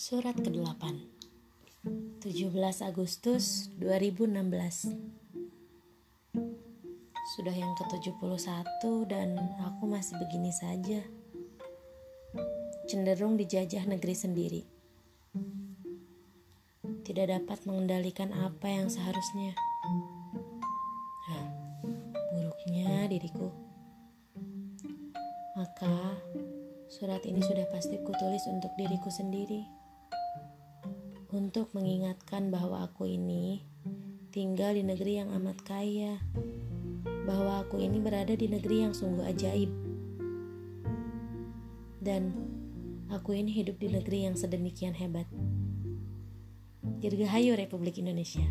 Surat ke-8 17 Agustus 2016 Sudah yang ke-71 dan aku masih begini saja. Cenderung dijajah negeri sendiri. Tidak dapat mengendalikan apa yang seharusnya. Nah, buruknya diriku. Maka surat ini sudah pasti kutulis untuk diriku sendiri untuk mengingatkan bahwa aku ini tinggal di negeri yang amat kaya, bahwa aku ini berada di negeri yang sungguh ajaib, dan aku ini hidup di negeri yang sedemikian hebat. Dirgahayu Republik Indonesia.